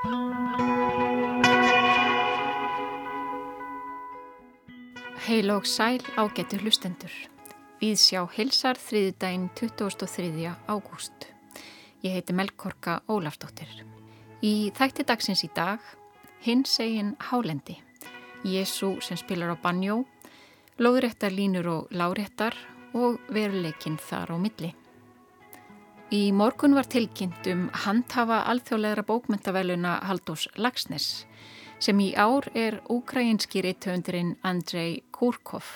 Heil og sæl ágættu hlustendur. Við sjá hilsar þriðdægin 23. ágúst. Ég heiti Melkorka Ólafsdóttir. Í þætti dagsins í dag, hins egin Hálendi, Jésu sem spilar á banjó, lóðréttar línur og láréttar og veruleikinn þar á milli. Í morgun var tilkynnt um handhafa alþjóðlegra bókmyndaveluna Haldós Lagsnes sem í ár er ukrainski reytöndurinn Andrei Kurkov.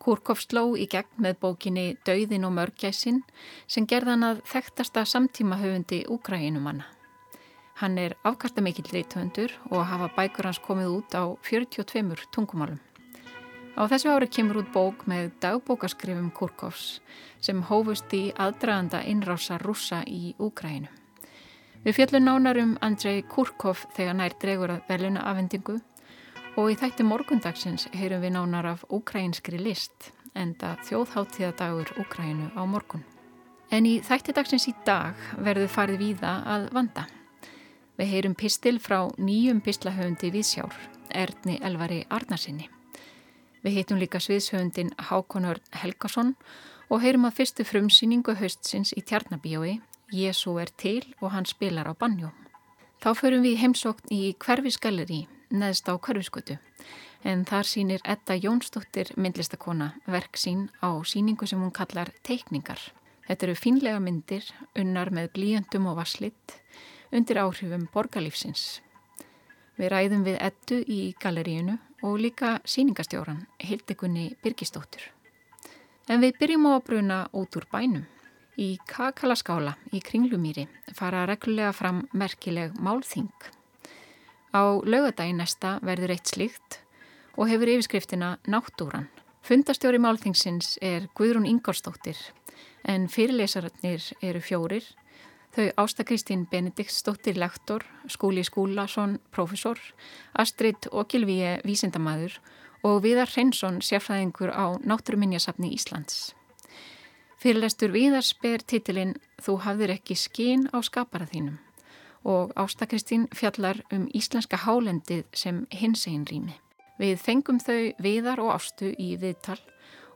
Kurkov sló í gegn með bókinni Dauðin og mörgæsin sem gerðan að þekktasta samtíma höfundi Ukraínumanna. Hann er afkastamikill reytöndur og hafa bækur hans komið út á 42 tungumálum. Á þessu ári kemur út bók með dagbókaskrifum Kurkovs sem hófust í aðdraganda innrása rúsa í Úkrænum. Við fjallum nánar um Andrei Kurkov þegar nær dregur að veluna afhendingu og í þætti morgundagsins heyrum við nánar af ukrainskri list enda þjóðháttíðadagur Ukraínu á morgun. En í þætti dagsins í dag verður farið víða að vanda. Við heyrum pistil frá nýjum pislahöfundi Vísjár, Erni Elvari Arnarsinni. Við heitum líka sviðshöfundin Hákonur Helgason og heyrum að fyrstu frumsýningu haustsins í Tjarnabíói Jésu er til og hann spilar á banjó. Þá förum við heimsókn í hverfisgalleri neðst á hverfiskutu en þar sínir Edda Jónsdóttir myndlistakona verk sín á síningu sem hún kallar teikningar. Þetta eru finlega myndir unnar með blíjöndum og vasslitt undir áhrifum borgarlífsins. Við ræðum við Eddu í galleríunu og líka síningastjóran Hildegunni Birgistóttur. En við byrjum á að bruna út úr bænum. Í Kakalaskála í Kringlumýri fara reglulega fram merkileg málþing. Á laugadagin næsta verður eitt slíkt og hefur yfirskriftina Náttúran. Fundastjóri málþingsins er Guðrún Ingolstóttir en fyrirlesararnir eru fjórir. Þau Ásta Kristín Benediktsdóttir lektor, Skúli Skúlason profesor, Astrid Okilvíe vísindamæður og Viðar Hreinsson sérfræðingur á Náttúruminjasafni Íslands. Fyrirlestur Víðars ber titilinn Þú hafðir ekki skín á skapara þínum og Ástakristín fjallar um íslenska hálendið sem hins einn rými. Við fengum þau Víðar og Ástu í viðtal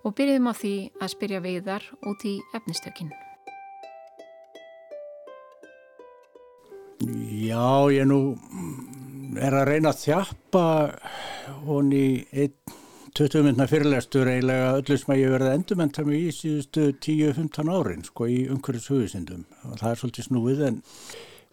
og byrjum á því að spyrja Víðar út í efnistökinn. Já, ég nú er að reyna að þjappa honi einn 20 myndna fyrirlestur eiginlega öllu sem að ég verði endurmenta mig í síðustu 10-15 árin sko í umhverjus hugusindum og það er svolítið snúið en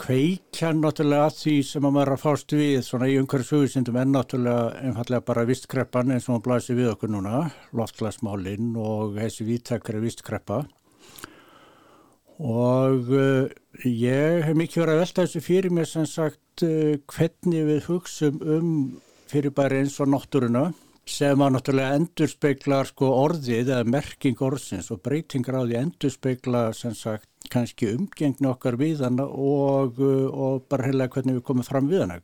kveikja náttúrulega að því sem að maður er að fást við svona í umhverjus hugusindum en náttúrulega einfallega bara vistkreppan eins og maður blæsi við okkur núna loftglasmálinn og þessi víttakri vistkreppa. Og uh, ég hef mikið verið að velta þessu fyrir mér sem sagt uh, hvernig við hugsum um fyrir bara eins og náttúruna sem að náttúrulega endurspeglar sko orðið eða merking orðsins og breytingar á því endurspegla sem sagt kannski umgengni okkar við hana og, og bara heila hvernig við komum fram við hana.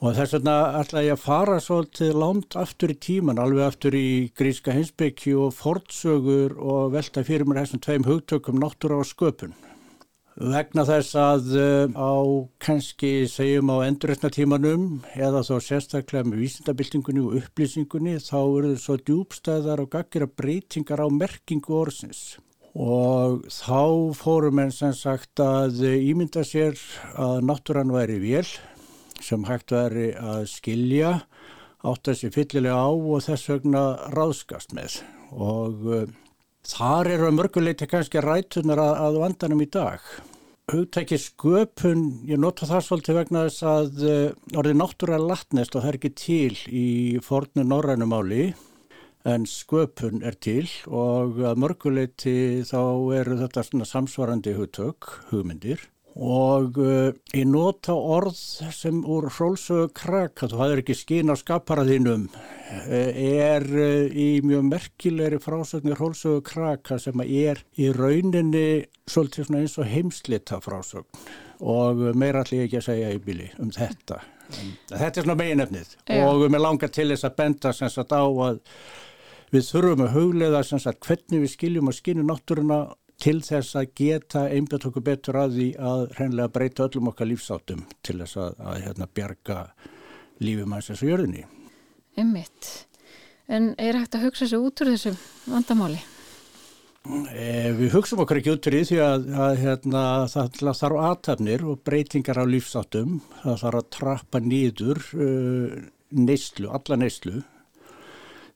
Og þess vegna ætla ég að fara svolítið lánt aftur í tíman, alveg aftur í gríska hinsbyggju og fortsögur og velta fyrir mér þessum tveim hugtökum náttúra og sköpun vegna þess að uh, á kannski segjum á endurreitnatímanum eða þá sérstaklega með vísindabildingunni og upplýsingunni þá eru þau svo djúbstæðar og gaggira breytingar á merkingu orðsins og þá fórum en sem sagt að ímynda sér að náttúrann væri vél sem hægt væri að skilja átt að sé fyllilega á og þess vegna ráðskast með og uh, Þar eru að mörguleiti kannski rætunar að vandanum í dag. Hugtæki sköpun, ég nota það svolítið vegna þess að uh, orðið náttúrulega latnest og það er ekki til í fornu norrænumáli en sköpun er til og að mörguleiti þá eru þetta samsvarandi hugtök, hugmyndir og uh, ég nota orð sem úr hrólsögu krak að þú hafður ekki skín á skaparaðinum er uh, í mjög merkilegri frásögnir hrólsögu krak sem er í rauninni svolítið eins og heimslita frásögn og meira allir ekki að segja í bíli um þetta. En, þetta er svona meginefnið. Ja. og við langar til þess að benda sem sagt á að við þurfum að huglega sem sagt hvernig við skiljum og skiljum náttúruna til þess að geta einbjöðt okkur betur að því að hreinlega breyta öllum okkar lífsáttum til þess að, að hérna, bjarga lífum eins og jörðinni. Ymmitt. En er hægt að hugsa sér út úr þessu vandamáli? E, við hugsaum okkar ekki út úr því því að, að hérna, það þarf aðtæfnir og breytingar á lífsáttum. Það þarf að trappa nýður uh, neyslu, alla neyslu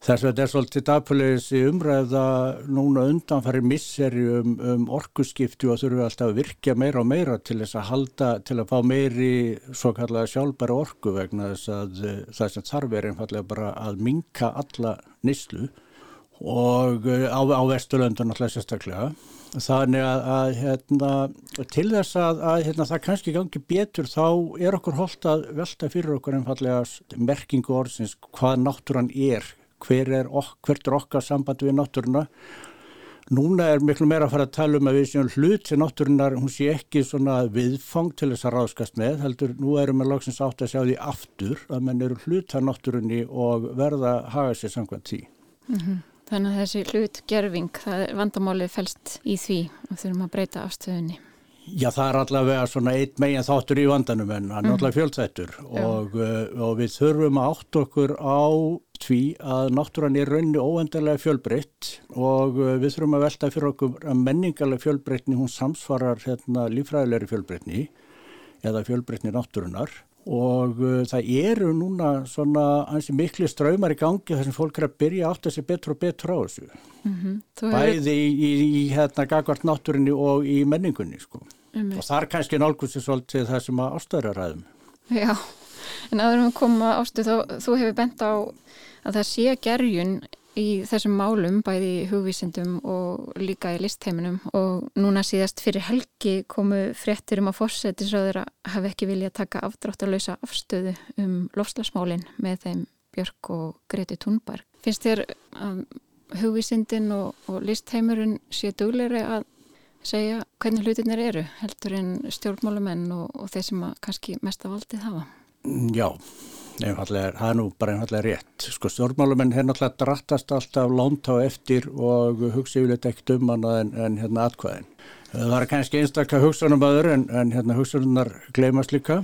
Þess að þetta er svolítið dagfælegis í umræða núna undanfæri misseri um, um orkuskiptu og þurfum alltaf að virkja meira og meira til þess að halda, til að fá meiri svo kallega sjálfbæra orku vegna þess að uh, það sem þarf er einfallega bara að minka alla nýslu og uh, á, á Vesturlöndun alltaf sérstaklega. Þannig að, að hérna, til þess að, að hérna, það kannski gangi betur þá er okkur holdt að velta fyrir okkur einfallega merkingu orðsins hvað náttúran er hver er, ok, hvert er okkar samband við náttúruna. Núna er miklu meira að fara að tala um að við séum hlut til náttúrunar, hún sé ekki svona viðfang til þess að ráðskast með, heldur nú erum við lóksins átt að sjá því aftur að menn eru hlut til náttúrunni og verða að haga sér samkvæmt tí. Mm -hmm. Þannig að þessi hlutgerfing, það er vandamálið fælst í því og þurfum að breyta afstöðunni. Já, það er allavega svona eitt megin þáttur í vandanum en hann er allavega fjöldþættur og, uh, og við þurfum að átt okkur á því að náttúran er raunni óendarlega fjölbreytt og uh, við þurfum að velta fyrir okkur að menningarlega fjölbreytni hún samsvarar hérna, lífræðilegri fjölbreytni eða fjölbreytni náttúrunar og uh, það eru núna svona ansi miklu ströymar í gangi þar sem fólk er að byrja átt að sé betur og betur á þessu. Mm -hmm. bæði í, í, í hérna gagvart náttúrinni og í menningunni sko. Um og það er kannski nálgúsið svolítið það sem að ástæðraræðum Já, en aðra um að koma ástu þá, þú hefur bent á að það sé gerjun í þessum málum, bæði í hugvísindum og líka í listheiminum og núna síðast fyrir helgi komu fréttir um að fórsetisröður að hafa ekki vilja að taka afdráttalösa afstöðu um lofslagsmálin með þeim Björk og Greti Thunberg. Finnst þér að hugvísindin og, og listheimurinn sé dugleiri að segja hvernig hlutinir eru heldur en stjórnmálumenn og, og þeir sem kannski mest af aldrei hafa? Já, Einfallega, það er nú bara einfallega rétt. Sko stjórnmálumenn er náttúrulega drattast alltaf lánt á eftir og hugsa yfirleitt ekkert um hana en, en hérna atkvæðin. Það var kannski einstakka hugsanum aður en, en hérna hugsanunar gleymast líka.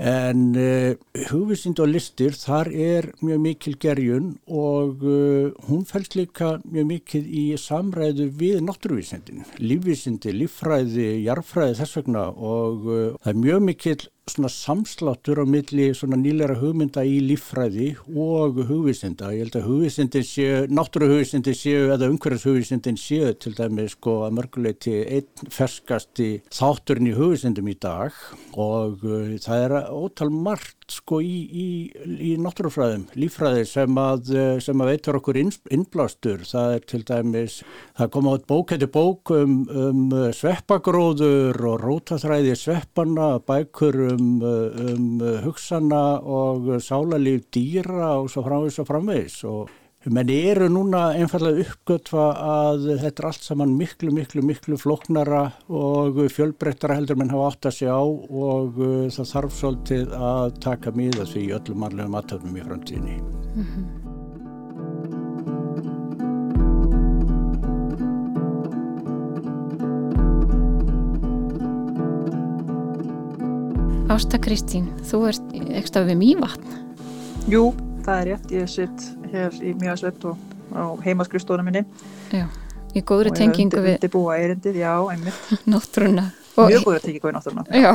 En uh, hugvísind og listir, þar er mjög mikil gerjun og uh, hún fælst líka mjög mikil í samræðu við náttúruvísindin. Lífvísindi, líffræði, jarfræði þess vegna og uh, það er mjög mikil svona samsláttur á milli svona nýlera hugmynda í líffræði og hugvísinda. Ég held að hugvísindin séu, náttúruhugvísindin séu eða umhverfishugvísindin séu til dæmi sko að mörguleiti einn ferskasti þátturinn í hugvísindum í dag og uh, það er ótal margt sko í, í, í náttúrufræðum, líffræði sem að, uh, sem að veitur okkur inn, innblástur. Það er til dæmis, það kom át bók eftir bók um, um sveppagróður og rótaþræði sveppana, bækur um, um hugsana og sálarlíf dýra og svo framvegs og framvegs og menn eru núna einfallega uppgötfa að þetta er allt saman miklu, miklu, miklu floknara og fjölbreyttara heldur menn hafa átt að segja á og uh, það þarf svolítið að taka miða því öllum mannlegum aðtöfnum í framtíðinni. Mm -hmm. Ásta Kristín, þú ert ekstra við mývatn. Jú, það er rétt. Ég sitt hér í mjögasvett og á heimaskrifstónu minni. Já, í góðri tengingu við... Ég hef undirbúa erindið, já, einmitt. Náttúruna. Mjög góðri tengingu við náttúruna. Já,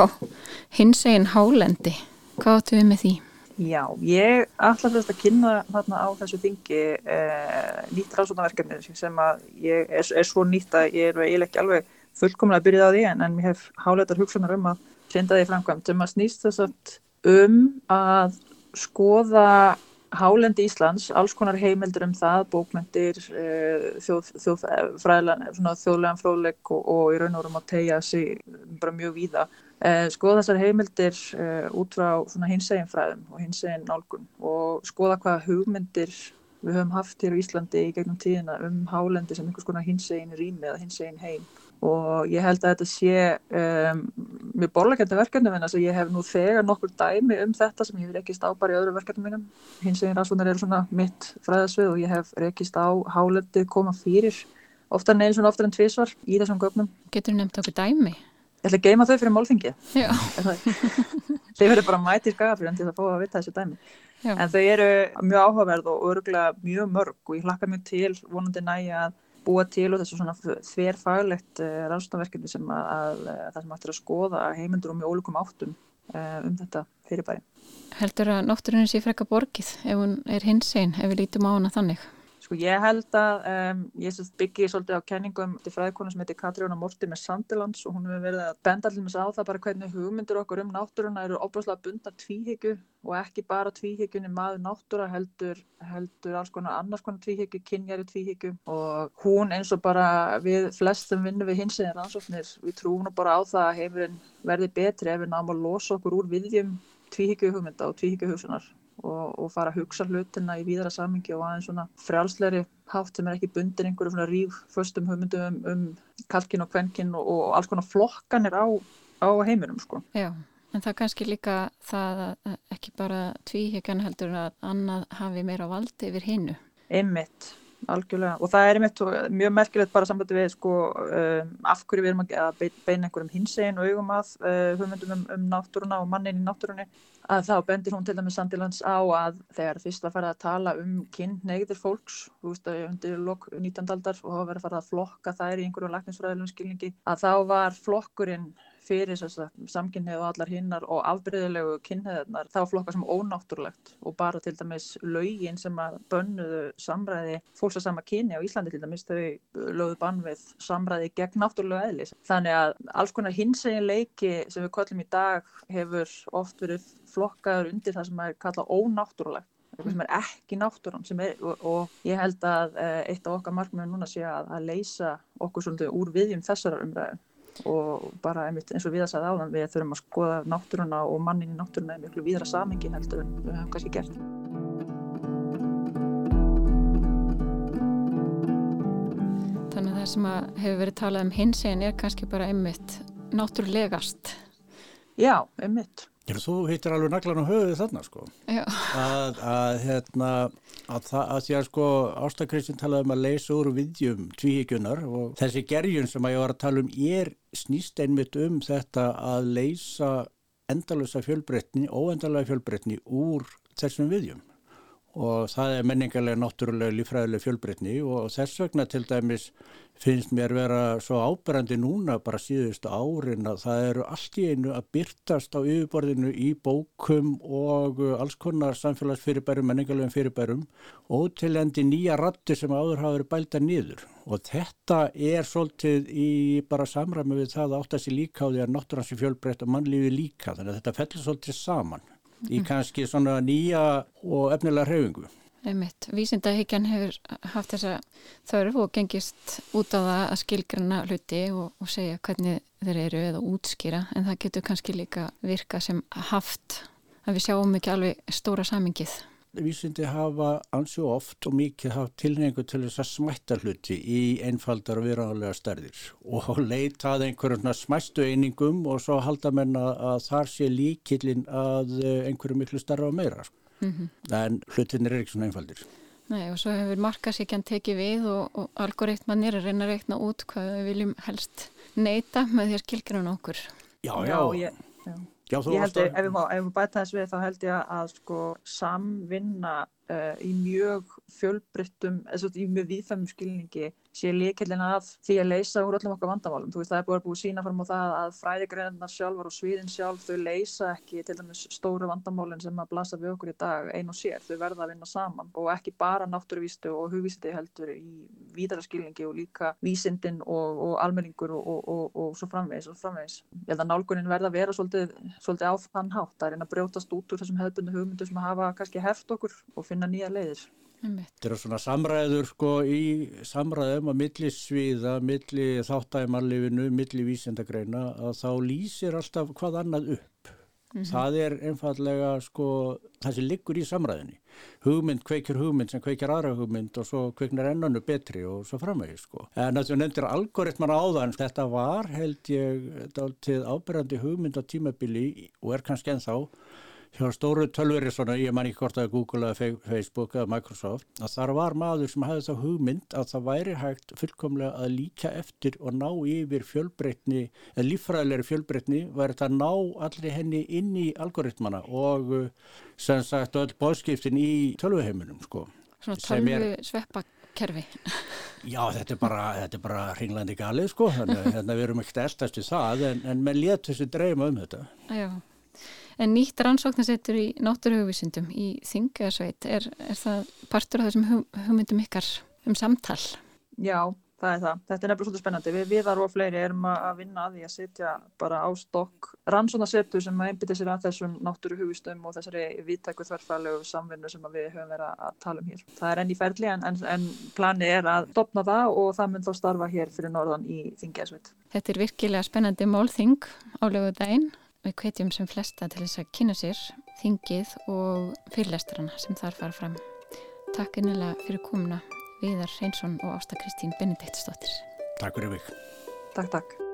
hins eginn hálendi. Hvað áttu við með því? Já, ég ætla þess að kynna þarna á þessu þingi eh, nýtt ráðsónaverkefni sem að ég er, er svo nýtt að ég er eiginlega ekki alveg fullkomlega að byrja á því en, en ég hef háletar hugsanar um að hlindaði framkvæmt sem að snýst þess að um að skoða hálendi Íslands, alls konar heimildur um það, bókmyndir, eh, þjóð, þjóðlegan fróðleik og, og í raun og orðum að tegja sig bara mjög víða. Eh, skoða þessar heimildir eh, út frá hinsegin fræðum og hinsegin nálgun og skoða hvaða hugmyndir við höfum haft hér á Íslandi í gegnum tíðina um hálendi sem einhvers konar hinsegin rými eða hinsegin heim og ég held að þetta sé um, mjög borleikandi verkefni en þess að ég hef nú þegar nokkur dæmi um þetta sem ég hef rekist á bara í öðru verkefni mínum hins veginn rannsóknar eru svona mitt fræðasvið og ég hef rekist á hálendið koma fyrir oftar en eins og oftar en tvísvar í þessum gögnum. Getur þú nefnt okkur dæmi? Ég ætla að geima þau fyrir málþingi. Þeir verður bara mæti í skagafjörðan til að fá að vita þessu dæmi. Já. En þau eru mjög áhugaverð og örgulega mjög mörg og ég hlakka mjög til vonandi næja að búa til og þessu svona þverfaglegt uh, rannsóknarverkefni sem að, að, að það sem ættir að skoða heimundur og mjög ólíkum áttum uh, um þetta fyrirbæri. Heldur að nótturinn sé frekka borgið ef hún er hins einn, ef við lítum á hana þannig? Sko ég held að um, ég byggi svolítið á kenningum til fræðkona sem heitir Katríona Morti með Sandilands og hún hefur verið að benda allir með þess að á það bara hvernig hugmyndir okkur um náttúruna eru óbúslega bundar tvíhyggju og ekki bara tvíhyggjunni maður náttúra heldur, heldur alls konar annars konar tvíhyggju, kynjari tvíhyggju. Og hún eins og bara við flestum vinnum við hins eða rannsóknir við trúum bara á það að heimurinn verði betri ef við náum að losa okkur úr viðjum tvíhyggju hugmynda og tvíhyggju hugsunar og, og fara að hugsa hlutina í víðara samingi og aðeins svona frjálsleiri hátt sem er ekki bundir einhverju svona ríföstum hugmyndum um, um kalkin og kvenkin og, og alls konar flokkanir á, á heiminum sko. Já, en það er kannski líka það að ekki bara tvíhyggjan heldur að annað hafi meira valdi yfir hinnu. Einmitt algjörlega og það er einmitt mjög merkilegt bara sambandi við sko um, af hverju við erum að beina einhverjum hinsegin og augum að uh, hugmyndum um, um náttúruna og mannin í náttúrunni að þá bendir hún til dæmis Sandilands á að þegar fyrst var farið að tala um kynneigðir fólks, þú veist að undir lok 19. aldar og hafa verið farið að flokka þær í einhverju læknisfræðilum skilningi að þá var flokkurinn fyrir samkynnið og allar hinnar og afbreyðilegu kynniðarnar þá flokka sem ónáttúrulegt og bara til dæmis laugin sem að bönnuðu samræði fólks að sama kynni á Íslandi til dæmis þau lögðu bann við samræði gegn náttúrulega eðlis. Þannig að alls konar hinsegin leiki sem við kallum í dag hefur oft verið flokkaður undir það sem er kallað ónáttúrulegt eitthvað sem er ekki náttúrun er, og, og ég held að eh, eitt af okkar markmjöðum núna sé að, að leysa okkur svolítið úr viðjum þessara umræðu og bara einmitt, eins og við að sagða áðan við þurfum að skoða náttúruna og mannin í náttúruna er miklu víðra samengi heldur en við höfum kannski gert. Þannig að það sem að hefur verið talað um hinsegin er kannski bara einmitt náttúrulegast. Já, einmitt þú hittir alveg naglan á höfuðu þarna sko. Að, að hérna að það að því að sko Ástakristin talaði um að leysa úr viðjum tvíhíkjunar og þessi gerjun sem að ég var að tala um er snýst einmitt um þetta að leysa endalösa fjölbreytni, óendalega fjölbreytni úr þessum viðjum og það er menningarlega náttúrulega lífræðilega fjölbreytni. Og þess vegna til dæmis finnst mér vera svo áberandi núna bara síðustu árin að það eru allt í einu að byrtast á yfirborðinu í bókum og alls konar samfélagsfyrirbærum, menningarlegum fyrirbærum og til endi nýja rattir sem áður hafa verið bælda nýður og þetta er svolítið í bara samræmi við það að átt að sé líka á því að náttúransi fjölbreytt og mannlífi líka þannig að þetta fellur svolítið saman í kannski svona nýja og efnilega hreyfingu. Einmitt. Vísindahyggjan hefur haft þessa þörf og gengist út á það að skilgrana hluti og, og segja hvernig þeir eru eða útskýra en það getur kannski líka virka sem haft að við sjáum ekki alveg stóra samingið vísindi hafa ansjú oft og mikið haft tilhengu til þess að smætta hluti í einfaldar og viðráðlega stærðir og leitað einhverjum smæstu einingum og svo halda menna að þar sé líkillin að eh, einhverju miklu starra og meira mm -hmm. en hlutin er ekki svona einfaldir Nei og svo hefur markasíkjan tekið við og, og algoritmannir er reyna að reikna út hvað við viljum helst neyta með þér skilgjörun okkur Já, já, já, ég, já. Já, ég held að ef við bæta þess við þá held ég að sko samvinna uh, í mjög fjölbryttum, eða í mjög viðfæmum skilningi sé líkillin að því að leysa úr öllum okkar vandamálum. Þú veist það er búið að búið sína fram á það að fræðigræðinar sjálfar og sviðin sjálf þau leysa ekki til dæmis stóru vandamálinn sem að blasa við okkur í dag ein og sér. Þau verða að vinna saman og ekki bara náttúruvístu og hugvísiti heldur í víðara skilningi og líka vísindin og, og almenningur og, og, og svo framvegis og framvegis. Ég held að nálgunin verða að vera svolítið, svolítið á þann hátt. Það er einn að brjótast út úr þessum hefðbundu hugmyndu sem hafa kannski heft okkur og finna nýja leiðir. Þetta eru svona samræður sko í samræðum að milli sviða, milli þáttæmarlifinu, milli vísendagreina að þá lýsir alltaf hvað annað upp. Mm -hmm. Það er einfallega sko það sem liggur í samræðinni. Hugmynd kveikir hugmynd sem kveikir aðra hugmynd og svo kveiknar ennanu betri og svo framvegi sko. En að þú nefndir algoritmar áðan, þetta var held ég til ábyrjandi hugmynd á tímabili og er kannski ennþá hjá stóru tölveri svona, ég man ekki hvort að Google eða Facebook eða Microsoft, að þar var maður sem hafði þá hugmynd að það væri hægt fullkomlega að líka eftir og ná yfir fjölbreytni, eða lífræðilegri fjölbreytni, væri þetta að ná allir henni inn í algoritmana og sem sagt öll bóðskiptin í tölvuheiminum sko. Svona tölvu sveppa kerfi. Já, þetta er bara, þetta er bara ringlandi galið sko, þannig að hérna, við erum ekkert eldast við það en, en með létt þessi dreyma um þetta. Já, en nýtt rannsóknarsettur í náttúruhugvísundum í Þingasveit, er, er það partur af þessum hugmyndum ykkar um samtal? Já, það er það. Þetta er nefnilega svolítið spennandi. Við viðar og fleiri erum að vinna að því að setja bara á stokk rannsónasettu sem einbyrðir sér að þessum náttúru hugistum og þessari viðtæku þverfælegu samvinnu sem við höfum verið að tala um hér. Það er enn í ferli en, en, en plani er að stopna það og það mun þá starfa hér fyrir norðan í Þingjæsveit. Þetta er virkilega spennandi málþing álegu dæin. Við kveitjum sem flesta til þess að kynna sér þingið og fyrirlestrana sem þar fara fram. Takk innilega fyrir komuna. Viðar Reynsson og Ásta Kristín Benediktsdóttir. Takk fyrir mig. Takk, takk.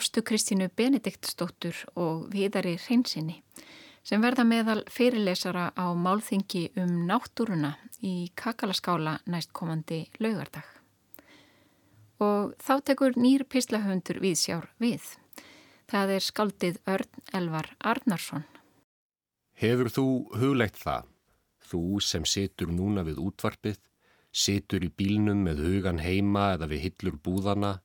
Ástu Kristínu Benediktsdóttur og Viðari Hreinsinni sem verða meðal fyrirlesara á málþingi um náttúruna í Kakalaskála næstkomandi laugardag. Og þá tekur nýr pislahöndur við sjár við. Það er skaldið Örn Elvar Arnarsson. Hefur þú huglegt það? Þú sem situr núna við útvarpið, situr í bílnum með hugan heima eða við hillur búðana,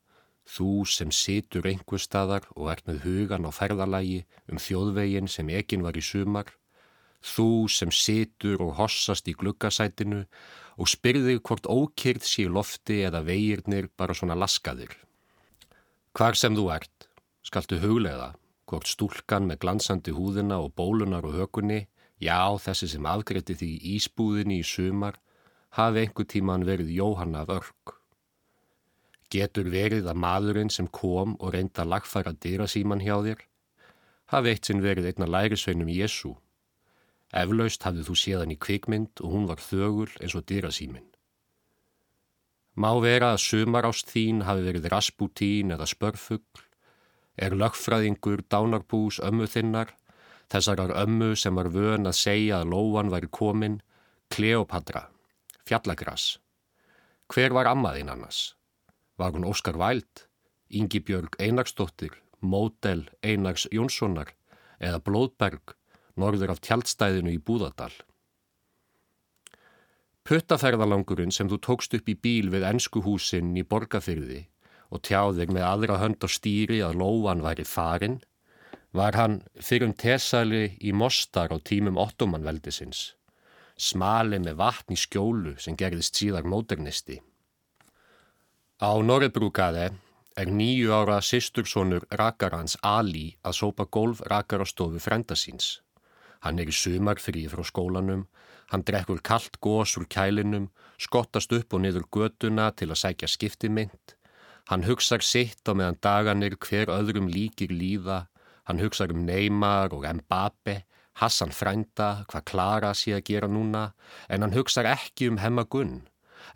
Þú sem situr einhver staðar og ert með hugan á ferðalagi um þjóðvegin sem ekinn var í sumar. Þú sem situr og hossast í gluggasætinu og spyrðir hvort ókýrð sé lofti eða vegirnir bara svona laskaðir. Hvar sem þú ert, skaltu huglega hvort stúlkan með glansandi húðina og bólunar og hökunni, já þessi sem afgretti því ísbúðinni í sumar, hafi einhver tíman verið Jóhanna örk. Getur verið að maðurinn sem kom og reynda að lagfæra dyrasíman hjá þér hafi eitt sinn verið einna lærisveinum Jésu. Eflaust hafði þú séðan í kvikmynd og hún var þögul eins og dyrasíminn. Má vera að sumar ást þín hafi verið rasputín eða spörfugl, er lögfræðingur dánarbús ömmu þinnar, þessarar ömmu sem var vön að segja að lóan væri komin, Kleopatra, fjallagras. Hver var ammaðinn annars? Var hún Óskar Væld, Ingi Björg Einarsdóttir, Módel Einars Jónssonar eða Blóðberg, norður af tjaldstæðinu í Búðardal? Puttaferðalangurinn sem þú tókst upp í bíl við ennskuhúsinn í Borgafyrði og tjáðir með aðra hönd á stýri að lóan væri farin, var hann fyrir um tesali í Mostar á tímum ottomanveldisins, smali með vatn í skjólu sem gerðist síðar móternisti. Á Norrebrúkaði er nýju ára sýstursonur rakarans Ali að sópa golf rakarastofu frenda síns. Hann er í sumar frí frá skólanum, hann drekkur kallt gós úr kælinum, skottast upp og niður göduna til að sækja skiptimynd. Hann hugsar sitt á meðan daganir hver öðrum líkir líða, hann hugsar um Neymar og Mbappe, Hassan Frænda, hvað Klara sé að gera núna, en hann hugsar ekki um hemmagunn.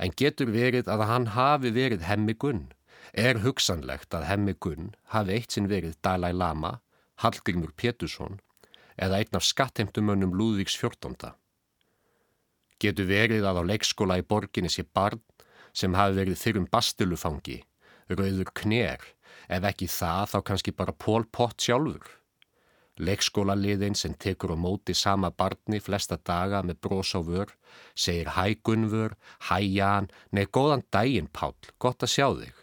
En getur verið að hann hafi verið hemmi gunn? Er hugsanlegt að hemmi gunn hafi eitt sinn verið Dalai Lama, Hallgrimur Pétursson eða einn af skattheimtumönnum Lúðvíks 14. Getur verið að á leikskóla í borginni sé barn sem hafi verið þyrrum bastilufangi, rauður knér, ef ekki það þá kannski bara Pól Pott sjálfur. Leikskólaliðin sem tekur á móti sama barni flesta daga með brós á vör, segir hæ Gunnvör, hæ Jan, nei góðan daginn Pál, gott að sjá þig.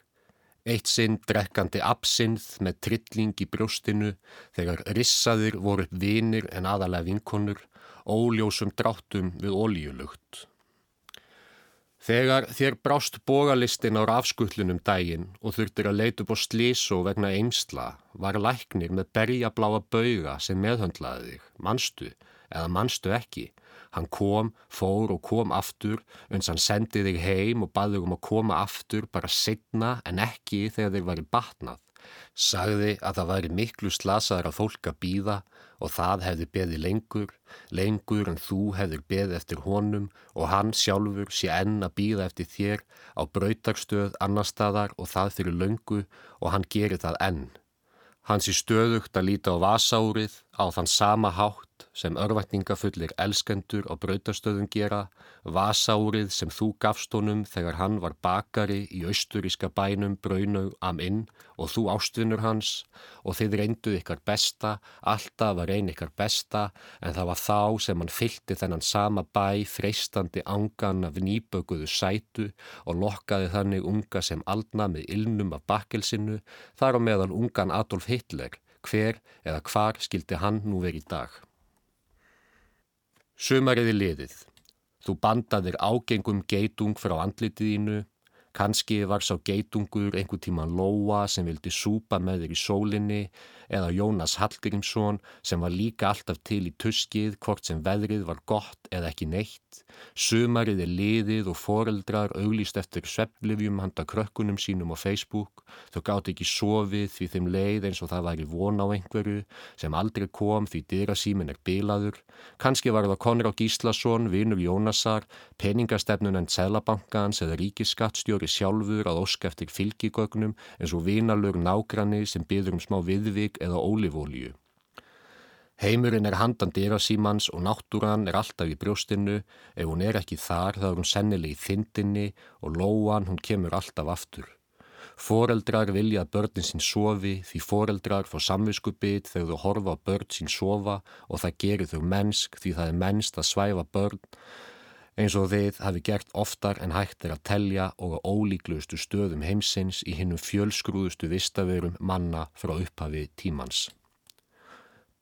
Eitt sinn drekkandi absinð með trilling í brjóstinu þegar rissaðir voru vinir en aðalega vinkonur, óljósum dráttum við ólíulugt. Þegar þér brást bógalistin á rafskullunum daginn og þurftir að leita upp á slísó vegna eimsla, var læknir með berjabláa bauga sem meðhöndlaði þig, manstu eða manstu ekki. Hann kom, fór og kom aftur, uns hann sendi þig heim og baði um að koma aftur bara setna en ekki þegar þeir væri batnað. Sagði að það væri miklu slasaðar að fólk að býða og það hefði beði lengur, lengur en þú hefðir beði eftir honum og hann sjálfur sé enn að býða eftir þér á brautarstöð annar staðar og það fyrir löngu og hann gerir það enn. Hann sé stöðugt að líta á vasárið á þann sama hátt sem örvætningafullir elskendur á brautastöðum gera, vasárið sem þú gafst honum þegar hann var bakari í austuríska bænum Braunau am inn og þú ástvinnur hans og þið reynduð ykkar besta, alltaf að reyna ykkar besta en það var þá sem hann fylgti þennan sama bæ freistandi angan af nýbökuðu sætu og lokkaði þannig unga sem aldna með ilnum af bakkelsinu, þar á meðal ungan Adolf Hitler, hver eða hvar skildi hann nú verið í dag. Sumariði liðið. Þú bandaðir ágengum geitung frá andlitiðínu, kannski var sá geitungur einhver tíman Lóa sem vildi súpa með þér í sólinni eða Jónas Hallgrímsson sem var líka alltaf til í tuskið hvort sem veðrið var gott eða ekki neitt. Sumarið er liðið og foreldrar auglýst eftir svepplifjum handa krökkunum sínum á Facebook. Þau gátt ekki sofið því þeim leið eins og það væri von á einhverju sem aldrei kom því dyrasímin er bilaður. Kanski var það Konrad Gíslason, vinur Jónasar, peningastefnun en Sælabankans eða ríkisskattstjóri sjálfur að óska eftir fylgigögnum eins og vinalur nágranni sem byður um smá viðvik eða ólífólíu. Heimurinn er handan dyrasímans og náttúran er alltaf í brjóstinu, ef hún er ekki þar þá er hún sennileg í þindinni og lóan hún kemur alltaf aftur. Fóreldrar vilja að börnin sín sofi því fóreldrar fór samviskubit þegar þau horfa á börn sín sofa og það gerir þau mennsk því það er mennst að svæfa börn eins og þið hafi gert oftar en hægt er að telja og á ólíklustu stöðum heimsins í hinnum fjölsgrúðustu vistaverum manna frá upphafi tímans.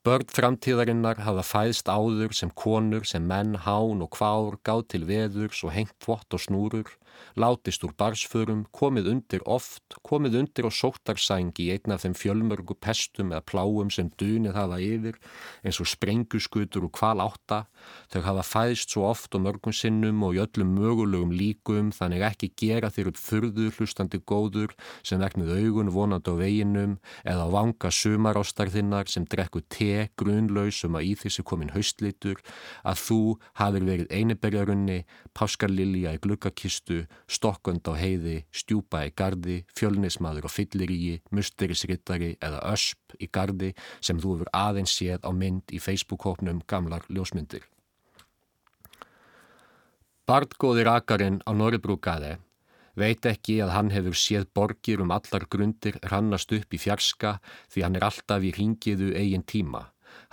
Börn framtíðarinnar hafa fæðst áður sem konur sem menn, hán og kvár gáð til veðurs og hengt þvott og snúrur látist úr barsförum, komið undir oft, komið undir á sóttarsængi í einn af þeim fjölmörgu pestum eða pláum sem dunið hafa yfir, eins og sprenguskutur og kval átta. Þau hafa fæðst svo oft og mörgum sinnum og í öllum mögulegum líkum þannig ekki gera þér upp fyrður hlustandi góður sem veknið augun vonandi á veginum eða á vanga sumarástarðinnar sem drekku te grunlausum að í þessi komin haustlitur að þú hafið verið einiberjarunni, páskarlilja í glukkakistu, stokkund á heiði, stjúpa í gardi, fjölnismadur á fylliríi, musterisrittari eða ösp í gardi sem þú hefur aðeins séð á mynd í Facebook-hópnum gamlar ljósmyndir. Bardgóði rakarinn á Norribrúkaði veit ekki að hann hefur séð borgir um allar grundir rannast upp í fjarska því hann er alltaf í ringiðu eigin tíma.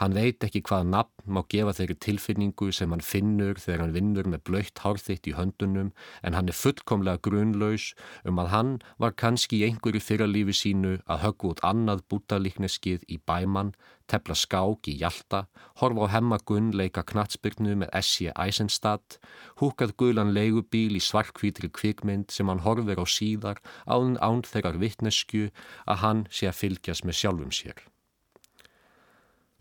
Hann veit ekki hvað nafn má gefa þeirri tilfinningu sem hann finnur þegar hann vinnur með blöytt hárþitt í höndunum en hann er fullkomlega grunlaus um að hann var kannski í einhverju fyrralífi sínu að höggu út annað bútalíkneskið í bæmann, tepla skák í Hjalta, horfa á hemmagunn leika knatsbyrnu með Essi Eisenstadt, húkað gulan leigubíl í svarkvítri kvikmynd sem hann horfir á síðar án án þeirrar vittnesku að hann sé að fylgjast með sjálfum sér.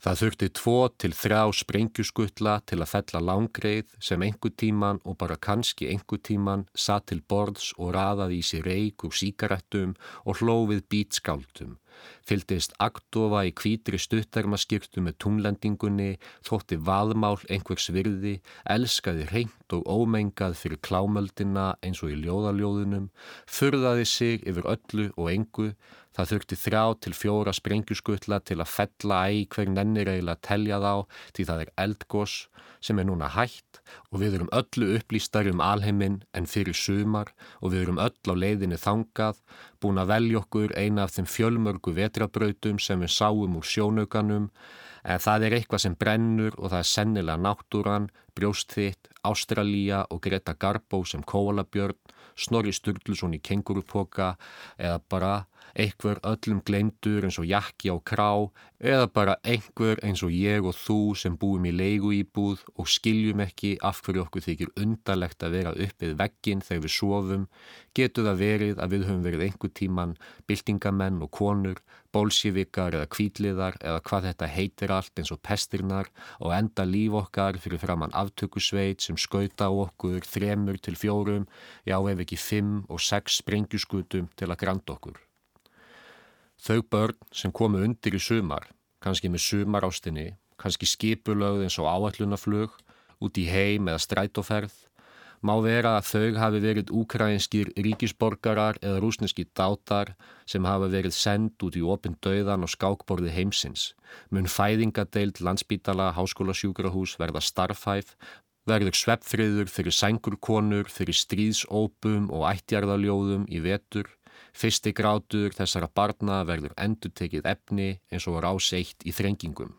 Það þurfti tvo til þrjá sprengjuskutla til að fella langreið sem einhver tíman og bara kannski einhver tíman satt til borðs og raðaði í sér reik úr síkarettum og hlófið bítskáldum. Fyldist aktofa í kvítri stuttarmaskirtu með tunglendingunni, þótti vaðmál einhvers virði, elskaði reynd og ómengað fyrir klámöldina eins og í ljóðaljóðunum, furðaði sig yfir öllu og engu, Það þurfti þrjá til fjóra sprengjuskuttla til að fella æg hver nennir eiginlega að telja þá því það er eldgós sem er núna hægt og við erum öllu upplýstar um alheiminn en fyrir sumar og við erum öll á leiðinni þangað, búin að velja okkur eina af þeim fjölmörgu vetrabrautum sem við sáum úr sjónaukanum. En það er eitthvað sem brennur og það er sennilega náttúran, brjóstþitt, Ástralía og Greta Garbo sem kóalabjörn, Snorri Sturluson í kengurupoka eða bara einhver öllum glemdur eins og jakki á krá eða bara einhver eins og ég og þú sem búum í leigu íbúð og skiljum ekki af hverju okkur þykir undarlegt að vera uppið veggin þegar við sofum, getur það verið að við höfum verið einhver tíman byltingamenn og konur, bólsívikar eða kvítliðar eða hvað þetta heitir allt eins og pestirnar og enda líf okkar fyrir framann aftökusveit sem skauta á okkur þremur til fjórum, já ef ekki fimm og sex sprengjuskutum til að granda okkur. Þau börn sem komu undir í sumar, kannski með sumarástinni, kannski skipulögð eins og áallunaflug, út í heim eða strætóferð, má vera að þau hafi verið úkrænskir ríkisborgarar eða rúsneski dátar sem hafa verið send út í opinn döðan og skákborði heimsins. Mun fæðingadeild, landsbítala, háskólasjúkrahús verða starfhæf, verður sveppfriður fyrir sengurkonur, fyrir stríðsópum og ættjarðaljóðum í vetur, Fyrsti grátur þessara barna verður endur tekið efni eins og ráseitt í þrengingum.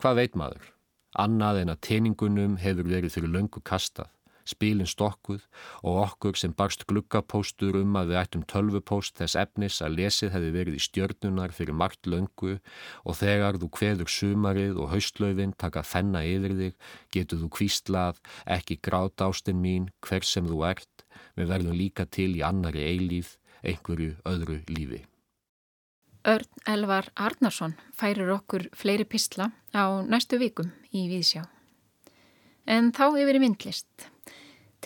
Hvað veit maður? Annað en að teiningunum hefur verið fyrir löngu kastað, spílinn stokkuð og okkur sem barst glukkapóstur um að við ættum tölvupóst þess efnis að lesið hefði verið í stjörnunar fyrir margt löngu og þegar þú kveður sumarið og haustlaufinn taka fenna yfir þig getur þú kvíslað ekki grát ástinn mín hver sem þú ert við verðum líka til í annari eilíf, einhverju öðru lífi. Örn Elvar Arnarsson færir okkur fleiri pistla á næstu vikum í Víðsjá. En þá yfir í myndlist.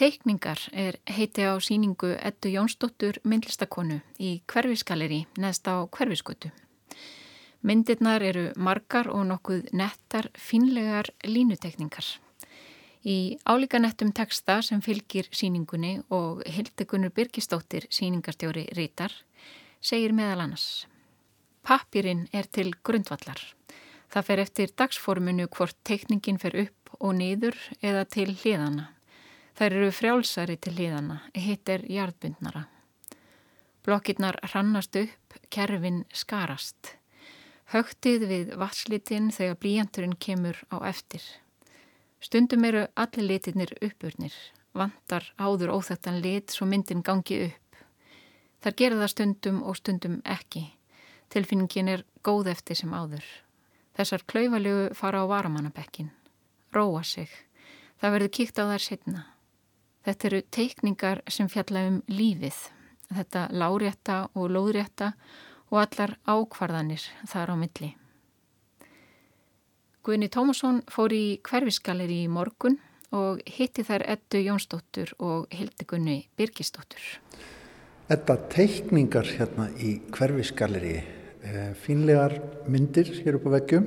Teikningar er heiti á síningu Ettu Jónsdóttur myndlistakonu í Hverfisgaleri neðst á Hverfisgötu. Myndirnar eru margar og nokkuð nettar finlegar línutekningar. Í álíkanettum texta sem fylgir síningunni og Hildegunur Birgistóttir síningarstjóri Rítar segir meðal annars Pappirinn er til grundvallar. Það fer eftir dagsformunu hvort teikningin fer upp og niður eða til hliðana. Það eru frjálsari til hliðana, hitt er jarðbundnara. Blokkirnar hrannast upp, kerfin skarast. Högtið við vatslitin þegar blíjanturinn kemur á eftir. Stundum eru allir litirnir uppurnir, vantar áður óþættan lit svo myndin gangi upp. Þar gera það stundum og stundum ekki. Tilfinningin er góð eftir sem áður. Þessar klauvalegu fara á varamannabekkin. Róa sig. Það verður kíkt á þær setna. Þetta eru teikningar sem fjalla um lífið, þetta lárétta og lóðrétta og allar ákvarðanir þar á milli. Guðni Tómasson fór í hverfisgaleri í morgun og hitti þær Eddu Jónsdóttur og Hildegunni Birgisdóttur. Edda teikningar hérna í hverfisgaleri, eh, fínlegar myndir hér upp á veggjum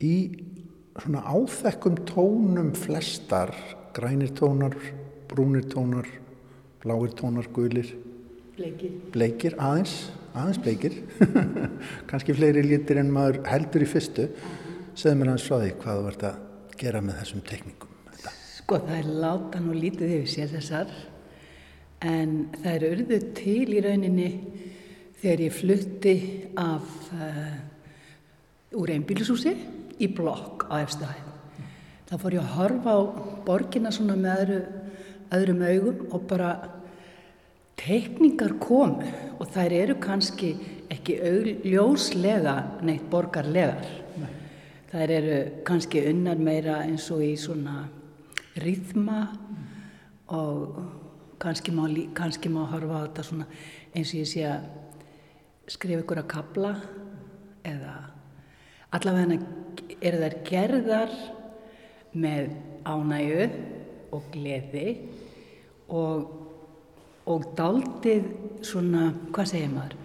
í svona áþekkum tónum flestar, grænir tónar, brúnir tónar, bláir tónar, gulir. Bleikir. Bleikir, aðeins, aðeins bleikir. Kanski fleiri lítir en maður heldur í fyrstu. Segð mér hans frá því hvað þú vart að gera með þessum teknikum. Þetta. Sko það er láta nú lítið yfir sér þessar en það er urðu til í rauninni þegar ég flutti af uh, úr einbílisúsi í blokk á efstæð. Það fór ég að horfa á borgina svona með öðru, öðrum augum og bara teikningar komu og þær eru kannski ekki ljóslega neitt borgarlegar. Nei. Þær eru kannski unnar meira eins og í svona rýðma og kannski má, kannski má horfa á þetta svona eins og ég sé að skrifa ykkur að kabla eða allavega eru þær gerðar með ánægu og gleði og og daldið svona, hvað segir maður,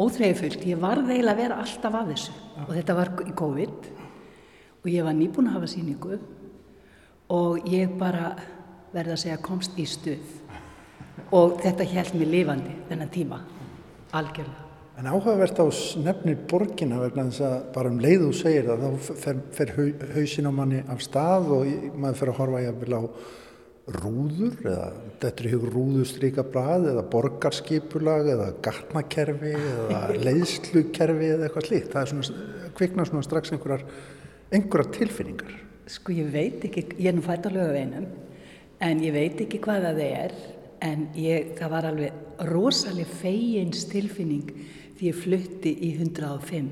óþreyfullt. Ég var þeil að vera alltaf að þessu ja. og þetta var í COVID og ég var nýbúin að hafa síningu og ég bara verða að segja komst í stuð og þetta held mér lifandi þennan tíma, algjörlega. En áhugavert á nefnir borgina vegna þess að bara um leið þú segir það þá fer, fer hausin á manni af stað og maður fer að horfa að vilja á rúður eða þetta er ykkur rúðustríka blað eða borgarskipulag eða gatnakerfi eða leiðslukerfi eða eitthvað slíkt. Það er svona, kviknar svona strax einhverjar, einhverjar tilfinningar. Sko ég veit ekki, ég er nú fætt á lögaveinum en ég veit ekki hvað það er en ég, það var alveg rosalega feiins tilfinning því ég flutti í 105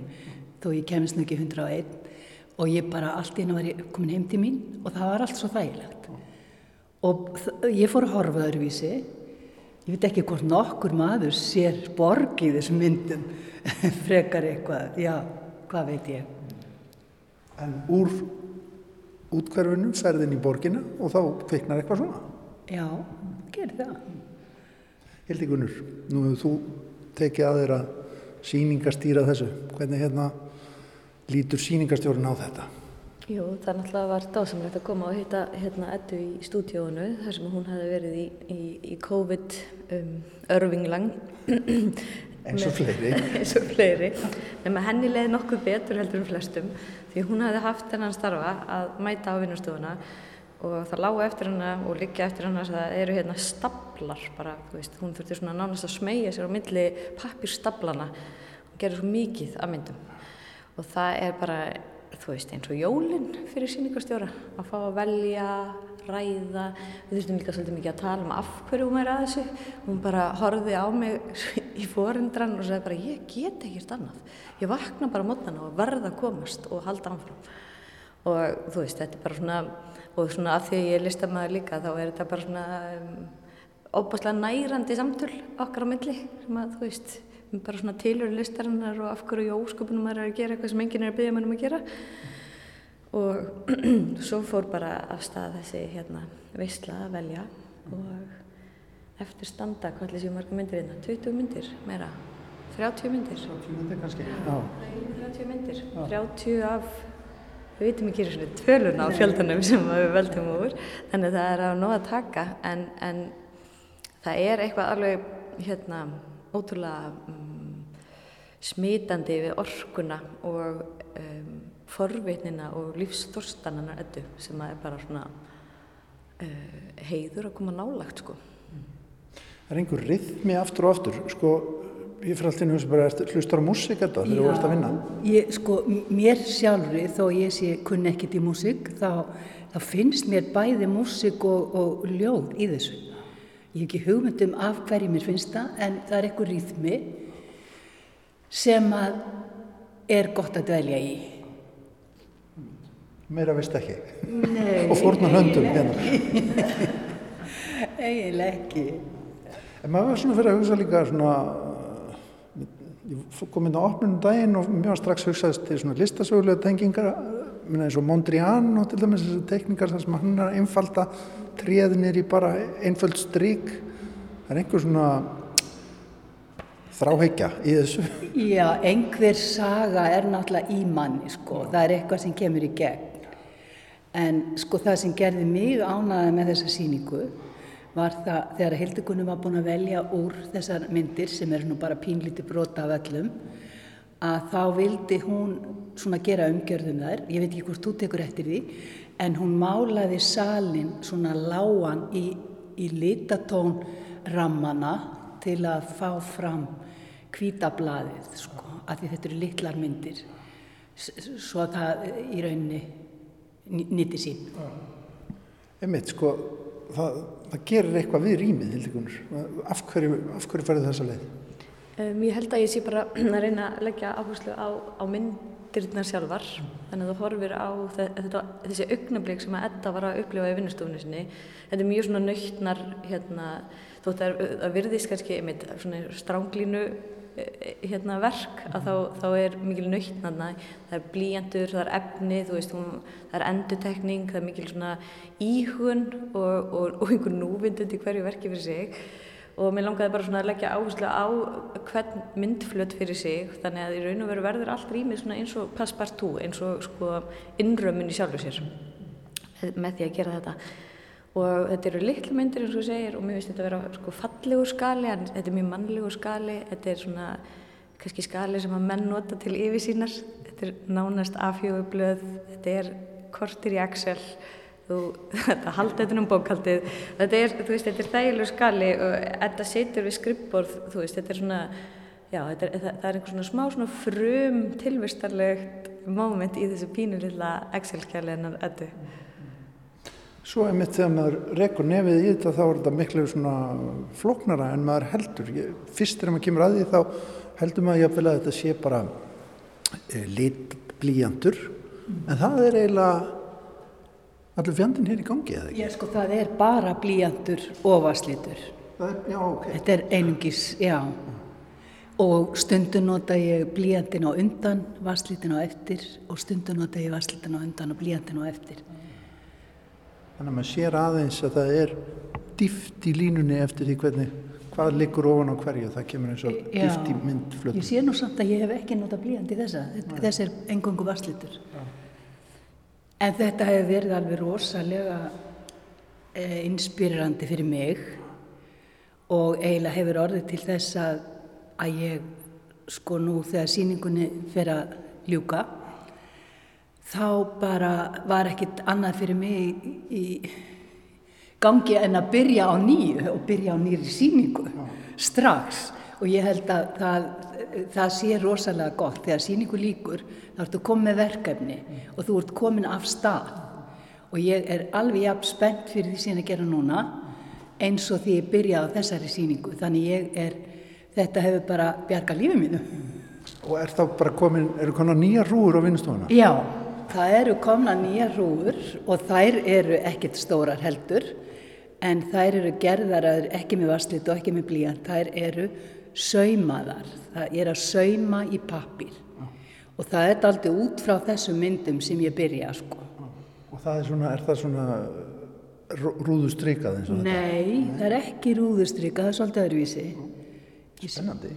þó ég kemist nú ekki 101 og ég bara allt í hennu var komin heim til mín og það var allt svo þægilegt. Og ég fór að horfa öðruvísi. Ég veit ekki hvort nokkur maður sér borg í þessum myndum frekar eitthvað, já, hvað veit ég. En úr útkverfinu ferðin í borgina og þá kveiknar eitthvað svona? Já, gerir það. Hildi Gunnur, nú hefur þú tekið að þeirra síningastýra þessu? Hvernig hérna lítur síningastjórun á þetta? Jú, það náttúrulega var dásamlegt að koma og hitta hérna Eddu í stúdíónu þar sem hún hefði verið í, í, í COVID um, örvinglang eins og fleiri. Eins og fleiri. Nema henni leiði nokkuð betur heldur um flestum því hún hefði haft hennan starfa að mæta á vinnustofuna og það lágu eftir hennar og liggja eftir hennar það eru hérna staplar bara, veist, hún þurfti svona nánast að smegja sér á milli pappirstaplana og gera svo mikið af myndum. Og það er bara þú veist eins og jólinn fyrir síningarstjóra að fá að velja, ræða. Við þurftum líka svolítið mikið að tala um af hverju hún er að þessu. Hún bara horfið á mig í forundran og sagði bara ég get ekkert annað. Ég vakna bara mótana og verða að komast og halda anfram og þú veist þetta er bara svona og svona af því ég er listamæður líka þá er þetta bara svona um, óbáslega nærandi samtöl okkar á milli sem að þú veist bara svona tilur listarinnar og af hverju ósköpunum maður er að gera eitthvað sem enginn er að byggja mannum að gera. Og svo fór bara af stað þessi hérna veistla að velja og eftir standa hvað er þessi marga myndir hérna 20 myndir meira 30 myndir. 30 myndir kannski 30 myndir 30 af við veitum ekki svona tvölun á fjöldanum sem við veldum úr þannig að það er á nóg að taka. En, en það er eitthvað alveg hérna ótrúlega um, smitandi við orkuna og um, forveitnina og lífsþorstanana eddu sem er bara svona uh, heiður að koma nálagt sko. Það er einhver rithmi aftur og aftur? Sko ég fyrir alltaf einu sem bara hlustar á músík þetta þegar þú ert að vinna? ég, sko, mér sjálfri þó ég sé kunn ekkit í músík þá, þá finnst mér bæði músík og, og ljóð í þessu. Ég hef ekki hugmyndum af hverju mér finnst það en það er einhver rýðmi sem að er gott að dvelja í. Meira veist ekki. Nei. Og fórnar höndum hérna. Eiginlega ekki. En maður var svona fyrir að hugsa líka svona, ég kom inn á opnunum daginn og mjög strax hugsaðist til svona listasögulega tengingar, minna eins og Mondrian og til dæmis þessar tekningar þar sem hann er einfalda tréðinir í bara einföld strík. Það er einhver svona þráheikja í þessu. Já, einhver saga er náttúrulega í manni, sko. Það er eitthvað sem kemur í gegn. En sko það sem gerði mig ánaði með þessa síningu var það þegar Hildegunum var búin að velja úr þessar myndir sem er nú bara pínlíti brota af öllum að þá vildi hún svona gera umgjörðum þær, ég veit ekki hvort þú tekur eftir því, en hún málaði salin svona lágan í, í litatón rammana til að fá fram kvítablaðið, sko, að því þetta eru litlar myndir, svo að það í rauninni ný- nýti sín. Einmitt, sko, það, það gerir eitthvað við rýmið, Hildikunur. Af hverju, hverju ferðu þessa leið? Um, ég held að ég sé bara að reyna að leggja áherslu á, á myndirnar sjálfar þannig að þú horfir á þe- þetta, þessi augnablík sem að Edda var að upplifa í vinnustofunni sinni þetta er mjög svona nöytnar hérna, þótt að það virðist kannski einmitt stránglínu hérna verk að þá, þá er mikil nöytnarna það er blíjandur, það er efni veist, hún, það er endutekning það er mikil íhugun og, og, og einhver núvindund í hverju verki fyrir sig. Og mér langaði bara að leggja áherslu á hvern myndflöt fyrir sig þannig að í raun og veru verður allt rýmið eins og passepartout, eins og sko innrömmun í sjálfu sér með því að gera þetta og þetta eru litlu myndir eins og þú segir og mér finnst þetta að vera sko fallegur skali en þetta er mjög mannlegur skali. Þetta er svona kannski skali sem að menn nota til yfirsýnar. Þetta er nánast afhjóðublöð þetta er kortir í Excel. Þú, þetta halda þetta um bókaldið þetta er, þú veist, þetta er þægilegur skali og þetta situr við skrippborð þú veist, þetta er svona já, þetta er, það, er einhver svona smá svona frum tilvistarlegt moment í þessu pínu lilla Excel-skjali hennar eddu Svo er mitt þegar maður rekur nefið í þetta þá er þetta miklu svona flóknara en maður heldur. Fyrst þegar maður kemur að því þá heldur maður jafnvel að þetta sé bara e, litblíjandur en það er eiginlega allur fjandinn hér í gangi eða ekki? Já, sko, það er bara blíjandur og er, já, ok. Þetta er einungis, já. Og stundum nota ég blíjandin á undan, vasslitin á eftir og stundum nota ég vasslitin á undan og blíjandin á eftir. Þannig að maður sér aðeins að það er dýft í línunni eftir því hvernig, hvað liggur ofan á hverju. Það kemur eins og dýft í myndflötu. Ég sé nú samt að ég hef ekki nota blíjandi þessa. Þetta- Þessi er engungu vasslitur. En þetta hefur verið alveg rosalega eh, inspírandi fyrir mig og eiginlega hefur orðið til þess að, að ég sko nú þegar síningunni fer að ljúka þá bara var ekkit annað fyrir mig í, gangi en að byrja á nýju og byrja á nýri síningu strax. Og ég held að það, það sé rosalega gott. Þegar síningu líkur þá ertu komið með verkefni og þú ert komin af stað. Og ég er alveg jafn spennt fyrir því sem ég er gera núna eins og því ég byrjaði á þessari síningu þannig ég er, þetta hefur bara bjargað lífið mínu. Og er þá bara komin, eru konar nýja rúur á vinnustofuna? Já, það eru komna nýja rúfur og þær eru ekkert stórar heldur en þær eru gerðar ekki með vasslit og ekki með blíjant, þær eru saumaðar, það er að sauma í pappir og það er aldrei út frá þessum myndum sem ég byrja sko. Og það er svona, er það svona rúðustrykað eins og Nei, það er ekki rúðustrykka, það er svolítið öðruvísi. þetta? Spennandi.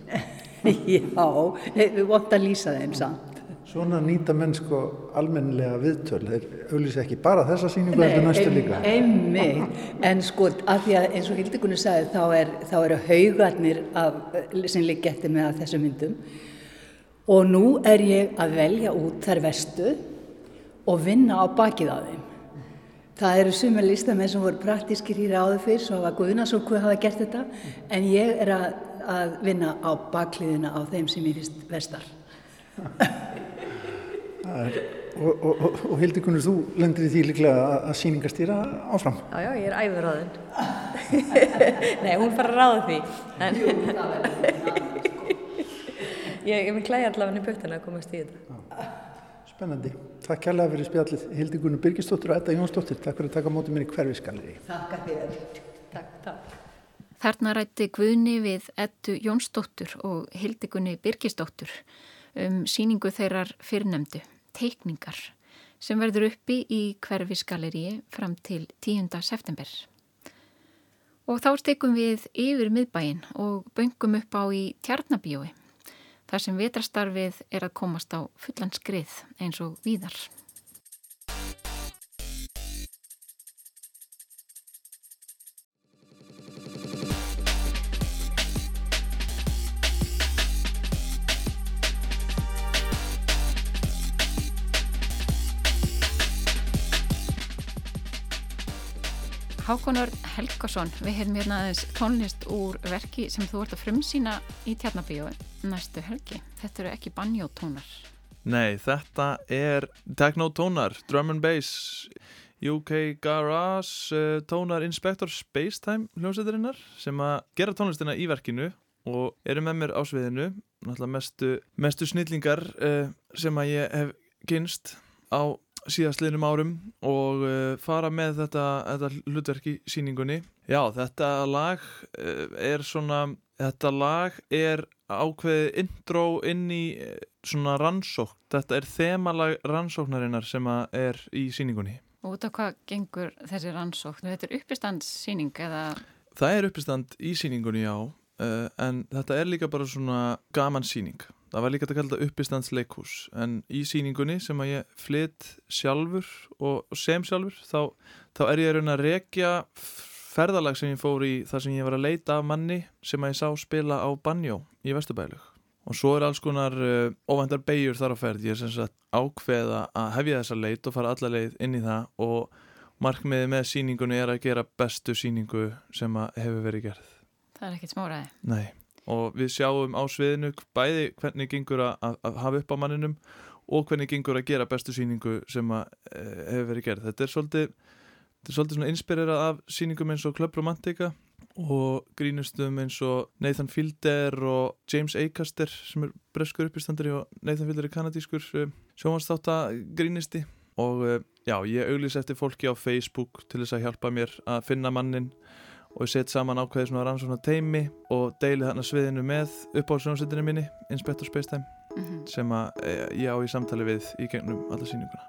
Já, við vont að lýsa þeim samt. Svona nýta menn sko almennilega viðtöl, þeir auðvitað ekki bara þessa síningu eftir næstu líka. Einmitt, en sko að því að eins og Hildegunni sagði þá, er, þá eru haugarnir af, sem liggja eftir með af þessum myndum og nú er ég að velja út þær vestu og vinna á bakið á þeim. Það eru sumir listamenn sem voru praktískir hér áður fyrr, svo hafa Guðnarsson hvað hafa gert þetta, en ég er að, að vinna á bakliðina á þeim sem ég finnst vestar. Það Er, og, og, og, og Hildikunnur, þú lendir í því líklega að, að síningastýra áfram. Já, já, ég er æfurráðin. Nei, hún fara að ráða því. En... ég, ég minn klæði allavega í puttana að komast í þetta. Spennandi. Takk kærlega fyrir spjallið Hildikunnur Birgisdóttir og Edda Jónsdóttir. Takk fyrir að taka á móti mér í hverfiskalleri. Þakka þér. Takk, takk. Þarna rætti Guðni við Ettu Jónsdóttur og Hildigunni Birgisdóttur um síningu þeirrar fyrrnemdu, teikningar, sem verður uppi í hverfisgaleríi fram til 10. september. Og þá stekum við yfir miðbæin og böngum upp á í Tjarnabíói, þar sem vetrastarfið er að komast á fullan skrið eins og víðar. Hákonur Helgason, við hefum hérna aðeins tónlist úr verki sem þú ert að frumsýna í Tjarnabíói næstu helgi. Þetta eru ekki banjótónar. Nei, þetta er techno-tónar, drum and bass, UK Garage, uh, tónar Inspector Spacetime hljómsveitarinnar sem að gera tónlistina í verkinu og eru með mér á sviðinu, náttúrulega mestu, mestu snillingar uh, sem að ég hef kynst á síðastliðnum árum og uh, fara með þetta, þetta hlutverk í síningunni. Já, þetta lag uh, er svona, þetta lag er ákveðið intro inn í uh, svona rannsókn. Þetta er þemalag rannsóknarinnar sem er í síningunni. Og út af hvað gengur þessi rannsókn? Þetta er uppistandssýning eða... Það er uppistand í síningunni, já, uh, en þetta er líka bara svona gaman síning. Það var líka að kalla þetta uppistandsleikhús. En í síningunni sem að ég flytt sjálfur og sem sjálfur þá, þá er ég raun að rekja ferðalag sem ég fór í þar sem ég var að leita af manni sem að ég sá spila á Banjó í Vesturbælug og svo er alls konar uh, óvendar beigur þar á ferð. Ég er sem sagt ákveða að hefja þessa leit og fara alla leið inn í það. Og markmiði með síningunni er að gera bestu síningu sem að hefur verið gerð. Það er ekkert smáraði. Nei og við sjáum á sviðinu bæði hvernig gengur að, að hafa upp á manninum og hvernig gengur að gera bestu síningu sem að e, hefur verið gerð. Þetta er svolítið, þetta er svolítið inspirerað af síningum eins og Club Romantica og grínustum eins og Nathan Fielder og James Acaster sem er breskur uppistandari og Nathan Fielder er kanadískur e, sjómanstátagrínisti og e, já, ég auglýs eftir fólki á Facebook til þess að hjálpa mér að finna mannin og ég set saman ákveði svona rannsóknar teimi og deili þarna sviðinu með uppáhaldsjónsettinu minni, Inspector Spacetime Mm -hmm. sem að e, ég á í samtali við í gegnum alla síninguna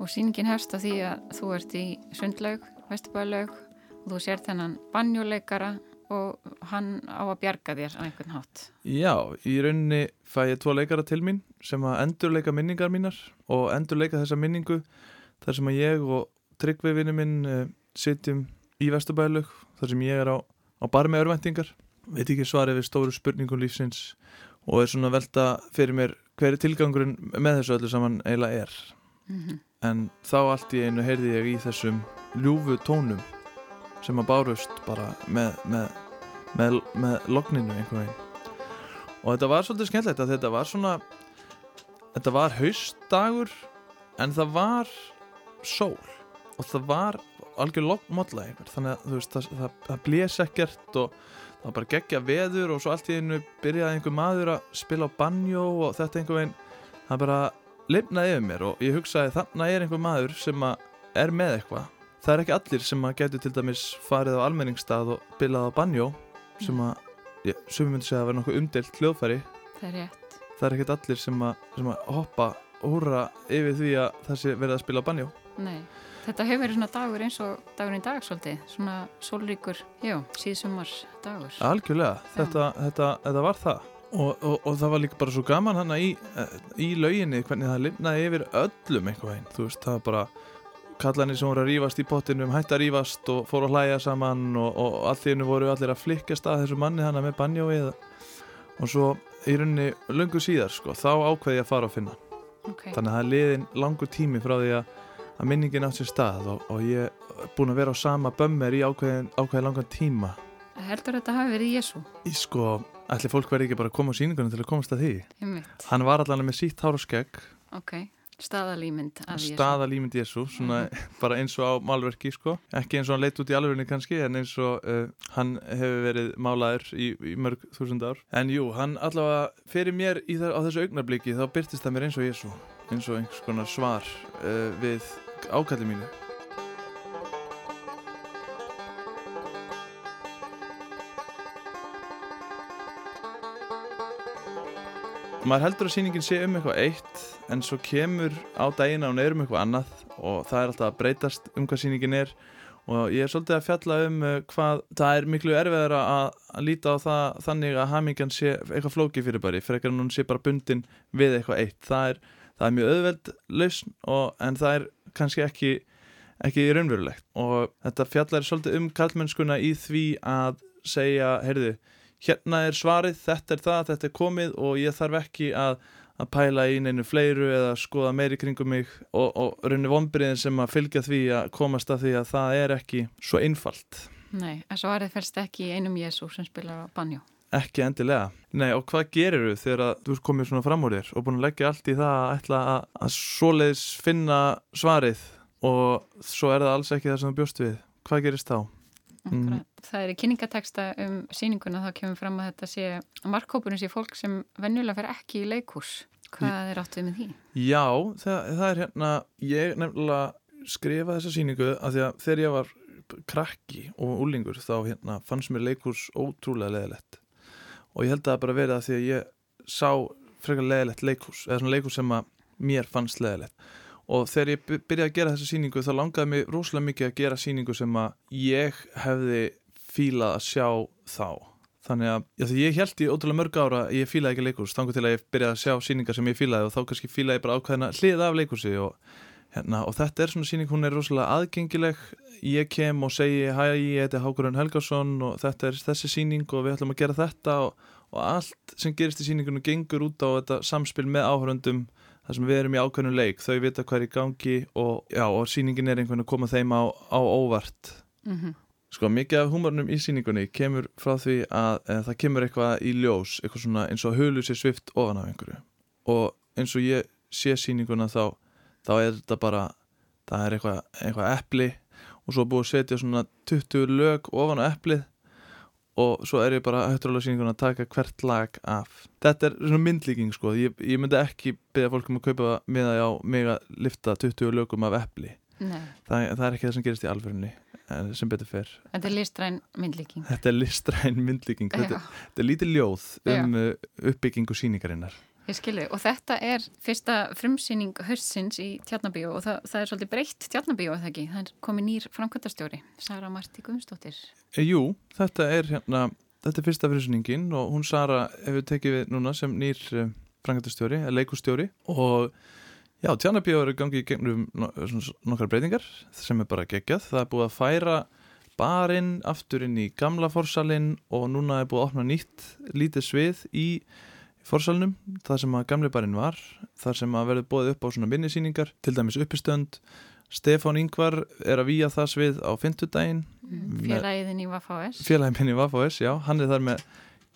Og síningin hefst á því að þú ert í sundlaug, vesturbælaug og þú sér þennan banjóleikara og hann á að bjarga þér á einhvern hátt. Já, í rauninni fæ ég tvo leikara til mín sem að endurleika minningar mínar og endurleika þessa minningu þar sem að ég og Tryggvi vinnu minn uh, sitjum í vesturbælaug þar sem ég er á, á bar með örvæntingar veit ekki svarið við stóru spurningum lífsins og er svona velta fyrir mér hver er tilgangurinn með þessu öllu saman eiginlega er Mm -hmm. en þá allt í einu heyrði ég í þessum ljúfu tónum sem að bárust bara með, með, með, með logninu einhvern veginn. Og þetta var svolítið skemmtilegt að þetta var svona þetta var haustdagur en það var sól. Og það var algjör lognmódla einhver þannig að veist það, það, það blés ekkert og það var bara geggja veður og svo allt í einu byrjaði einhver maður að spila á banjó og þetta einhver veginn það bara lifnaði yfir mér. Og ég hugsaði þarna er einhver maður sem er með eitthvað það er ekki allir sem að getur til dæmis farið á almenningstað og bilað á banjó sem að, ég, sem myndi segja að vera nokkuð umdelt hljóðfæri. Það er rétt. það er ekkert allir sem að, sem að hoppa og húrra yfir því að það sé verið að spila á banjó. Nei, þetta hefur verið svona dagur eins og dagurinn í dag svolítið, svona sólríkur, já, síðsumar dagur. algjörlega, þetta, þetta, þetta var það. Og, og, og það var líka bara svo gaman hann í, í lauginni hvernig það lifnaði yfir öllum einhver veginn, þú veist, það var bara kallanir sem voru að rífast í pottinum hætti að rífast og fóru að hlæja saman og, og hennu voru allir að flikkast að þessu manni hann með banjóið og svo í rauninni löngu síðar sko, þá ákveði ég að fara að finna Okay. þannig að það er liðin langur tími frá því að, að minningin átt sér stað og, og ég er búin að vera á sama bömmir í ákveðin, ákveðin langan tíma. Heldur þetta hafi verið Jésu? í sko, ætli fólk verði ekki bara að koma á síningunum til að komast að því? Hann var allan með sítt hár og skegg. Ok, Staðalímynd af Jésu. staðalímynd Jésu svona bara eins og á málverki sko. Ekki eins og hann leitt út í alvegni kannski en eins og uh, hann hefur verið málaður í, í mörg þúsund ár. En jú, hann allavega fyrir mér þar, á þessu augnabliki þá byrtist það mér eins og Jésu eins og einhvers konar svar uh, við ákalli mínu maður heldur að sýningin sé um eitthvað eitt en svo kemur á daginn að hún er um eitthvað annað og það er alltaf að breytast um hvað sýningin er. Og ég er svolítið að fjalla um uh, hvað það er miklu erfiðar að, að líta á það þannig að hamingjan sé eitthvað flóki fyrir bari fyrir en hún sé bara bundin við eitthvað eitt. Það er, það er mjög auðveld lausn og, en það er kannski ekki ekki raunverulegt. Og þetta fjallar svolítið um kallmennskuna í því að segja, heyrðu hérna er svarið, þetta er það, þetta er komið og ég þarf ekki að, að pæla í neinu fleiru eða skoða meiri kringum mig og, og raunni vonbyrðin sem að fylgja því að komast að því að það er ekki svo einfalt. Nei, en svarið fælst ekki í einum Jésu sem spilar á banjó. Ekki endilega. Nei, og hvað gerir þú þegar þú ert komið svona fram úr þér og búin að leggja allt í það að ætla að, að svoleiðis finna svarið og svo er það alls ekki það sem þú bjóst við. Hvað gerist þá? Mm. Það er í kynningateksta um síninguna þá kemur fram að þetta sé markkópurinn sé fólk sem venjulega fer ekki í leikús. Hvað er áttuð með því? Já, það, það er hérna, ég nefnilega skrifa þessa síningu að því að þegar ég var krakki og úlingur þá hérna fannst mér leikús ótrúlega leðilegt og ég held að það bara verið að því að ég sá frekar leðilegt leikús eða svona leikús sem að mér fannst leðilegt og þegar ég byrjaði að gera þessa síningu þá langaði mig rosalega mikið að gera síningu sem að ég hefði fílað að sjá þá. Þannig að já, því ég held í ótrúlega mörg ára ég fílaði ekki leikurs, þannig til að ég byrjaði að sjá síningar sem ég fílaði og þá kannski fílaði ég bara ákveðina hlið af leikursi og, hérna, og þetta er svona síning, hún er rosalega aðgengileg. Ég kem og segi hæ, ég heiti Hákurinn Helgarsson og þetta er þessi síning og við ætlum að gera þetta. Og, og allt sem gerist í síningunum gengur út á þetta samspil með áhöröndum þar sem við erum í ákveðinu leik, þau vita hvað er í gangi og, já, og síningin er einhvern veginn að koma þeim á, á óvart. Mm -hmm. sko mikið af humornum í síningunni kemur frá því að e, það kemur eitthvað í ljós eitthvað svona eins og hulu sér svift ofan af einhverju. Og eins og ég sé síninguna þá þá er þetta bara það er eitthvað, eitthvað epli og svo búið að setja svona 20 lög ofan á eplið og svo er ég bara höfturlega síninguna að taka hvert lag af. Þetta er svona myndlíking sko. Ég, ég myndi ekki beða fólkum að kaupa miða á mig að lifta 20 lögum af epli. Það, það er ekki það sem gerist í alverðinni sem betur fer. Þetta er listræn myndlíking. Þetta er listræn myndlíking. Þetta, þetta er lítið ljóð um Já. uppbyggingu síningarinnar Ég skilju og þetta er fyrsta frumsýning höstsins í Tjarnabíu og það, það er svolítið breytt Tjarnabíu eða ekki, það er komið nýr framkvæmtastjóri Sara Marti Guðmstóttir e, Jú, þetta er hérna þetta er fyrsta frumsýningin og hún Sara hefur tekið við núna sem nýr uh, framkvæmtastjóri, leikustjóri og Já, Tjarnabíu eru gangið gegnum nokkar breytingar sem er bara geggjað. Það er búið að færa barinn aftur inn í gamla fórsalinn og núna er búið að opna nýtt lítið svið í fórsalnum, það sem að gamli barinn var, þar sem að verður búið upp á svona minnisýningar, til dæmis uppistönd. Stefán Ingvar er að výja það svið á fymtudaginn. Mm, Félagin í Vafáes. Félagin í Vafáes, já. Hann er þar með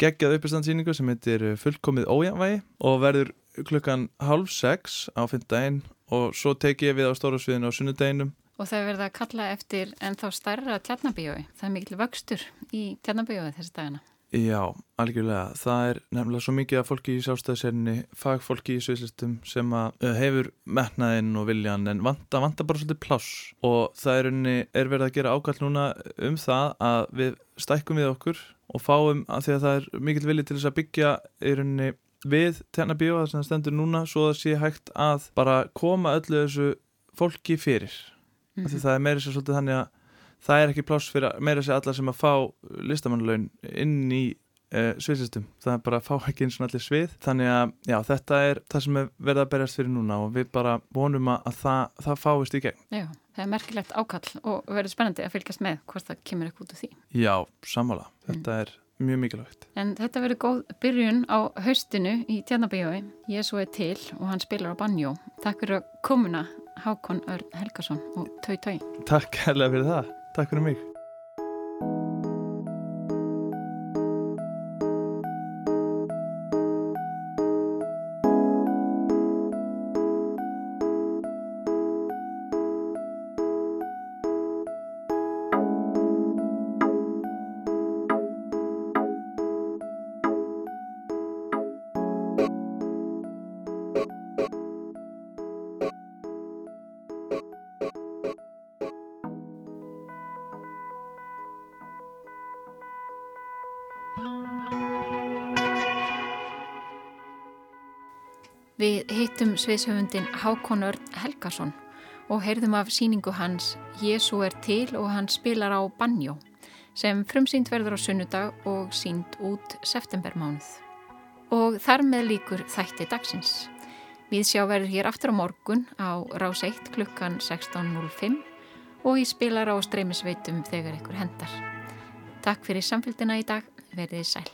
geggjað uppistandsýningu sem heitir fullkomið ójænvægi og verður klukkan halv sex á fymtdægin og svo teki ég við á stóra sviðinu á sunnudeginum. Og það er verið að kalla eftir en þá starra tjarnabíói. Það er mikil vöxtur í tjarnabíói þessi dagina. Já, algjörlega. Það er nefnilega svo mikið af fólki í sjálfstæðiserinni, fagfólki í sviðslistum sem að hefur metnaðinn og viljan en vanta, vanta bara svolítið pláss og það er, unni, er verið að gera ákall núna um það að við stækkum við okkur og fáum að því að það er mikil vilji til þess að byggja í rauninni við tennabíu það sem það stendur núna svo að sé hægt að bara koma öllu þessu fólki fyrir mm -hmm. því það er meira sér svolítið þannig að það er ekki pláss fyrir meira sér alla sem að fá listamannlaun inn í uh, sviðsistum, það er bara að fá ekki eins og allir svið, þannig að já, þetta er það sem er verið að berjast fyrir núna og við bara vonum að það, það fáist í gegn. Já, það er merkilegt ákall og verður spennandi að fylgjast með hvort það kemur eitthvað út af því. Já, sammála, þetta mm. er mjög mikilvægt. En þetta verður góð byrjun á haustinu í Tjarnabíjói. Jésu er til og hann spilar á banjó. Takk fyrir að komuna Hákon Örn Helgason og Tau Tau. Takk hella fyrir það. Takk fyrir mig. Hittum sviðshöfundin Hákon Örn Helgason og heyrðum af síningu hans Jésu er til og hann spilar á banjó sem frumsýnd verður á sunnudag og sínd út septembermánuð. Og þar með líkur þætti dagsins. Við sjá verður hér aftur á morgun á rás 1 klukkan 16.05 og í spilar á streymisveitum þegar ykkur hendar. Takk fyrir samfélgina í dag, verðið sæl.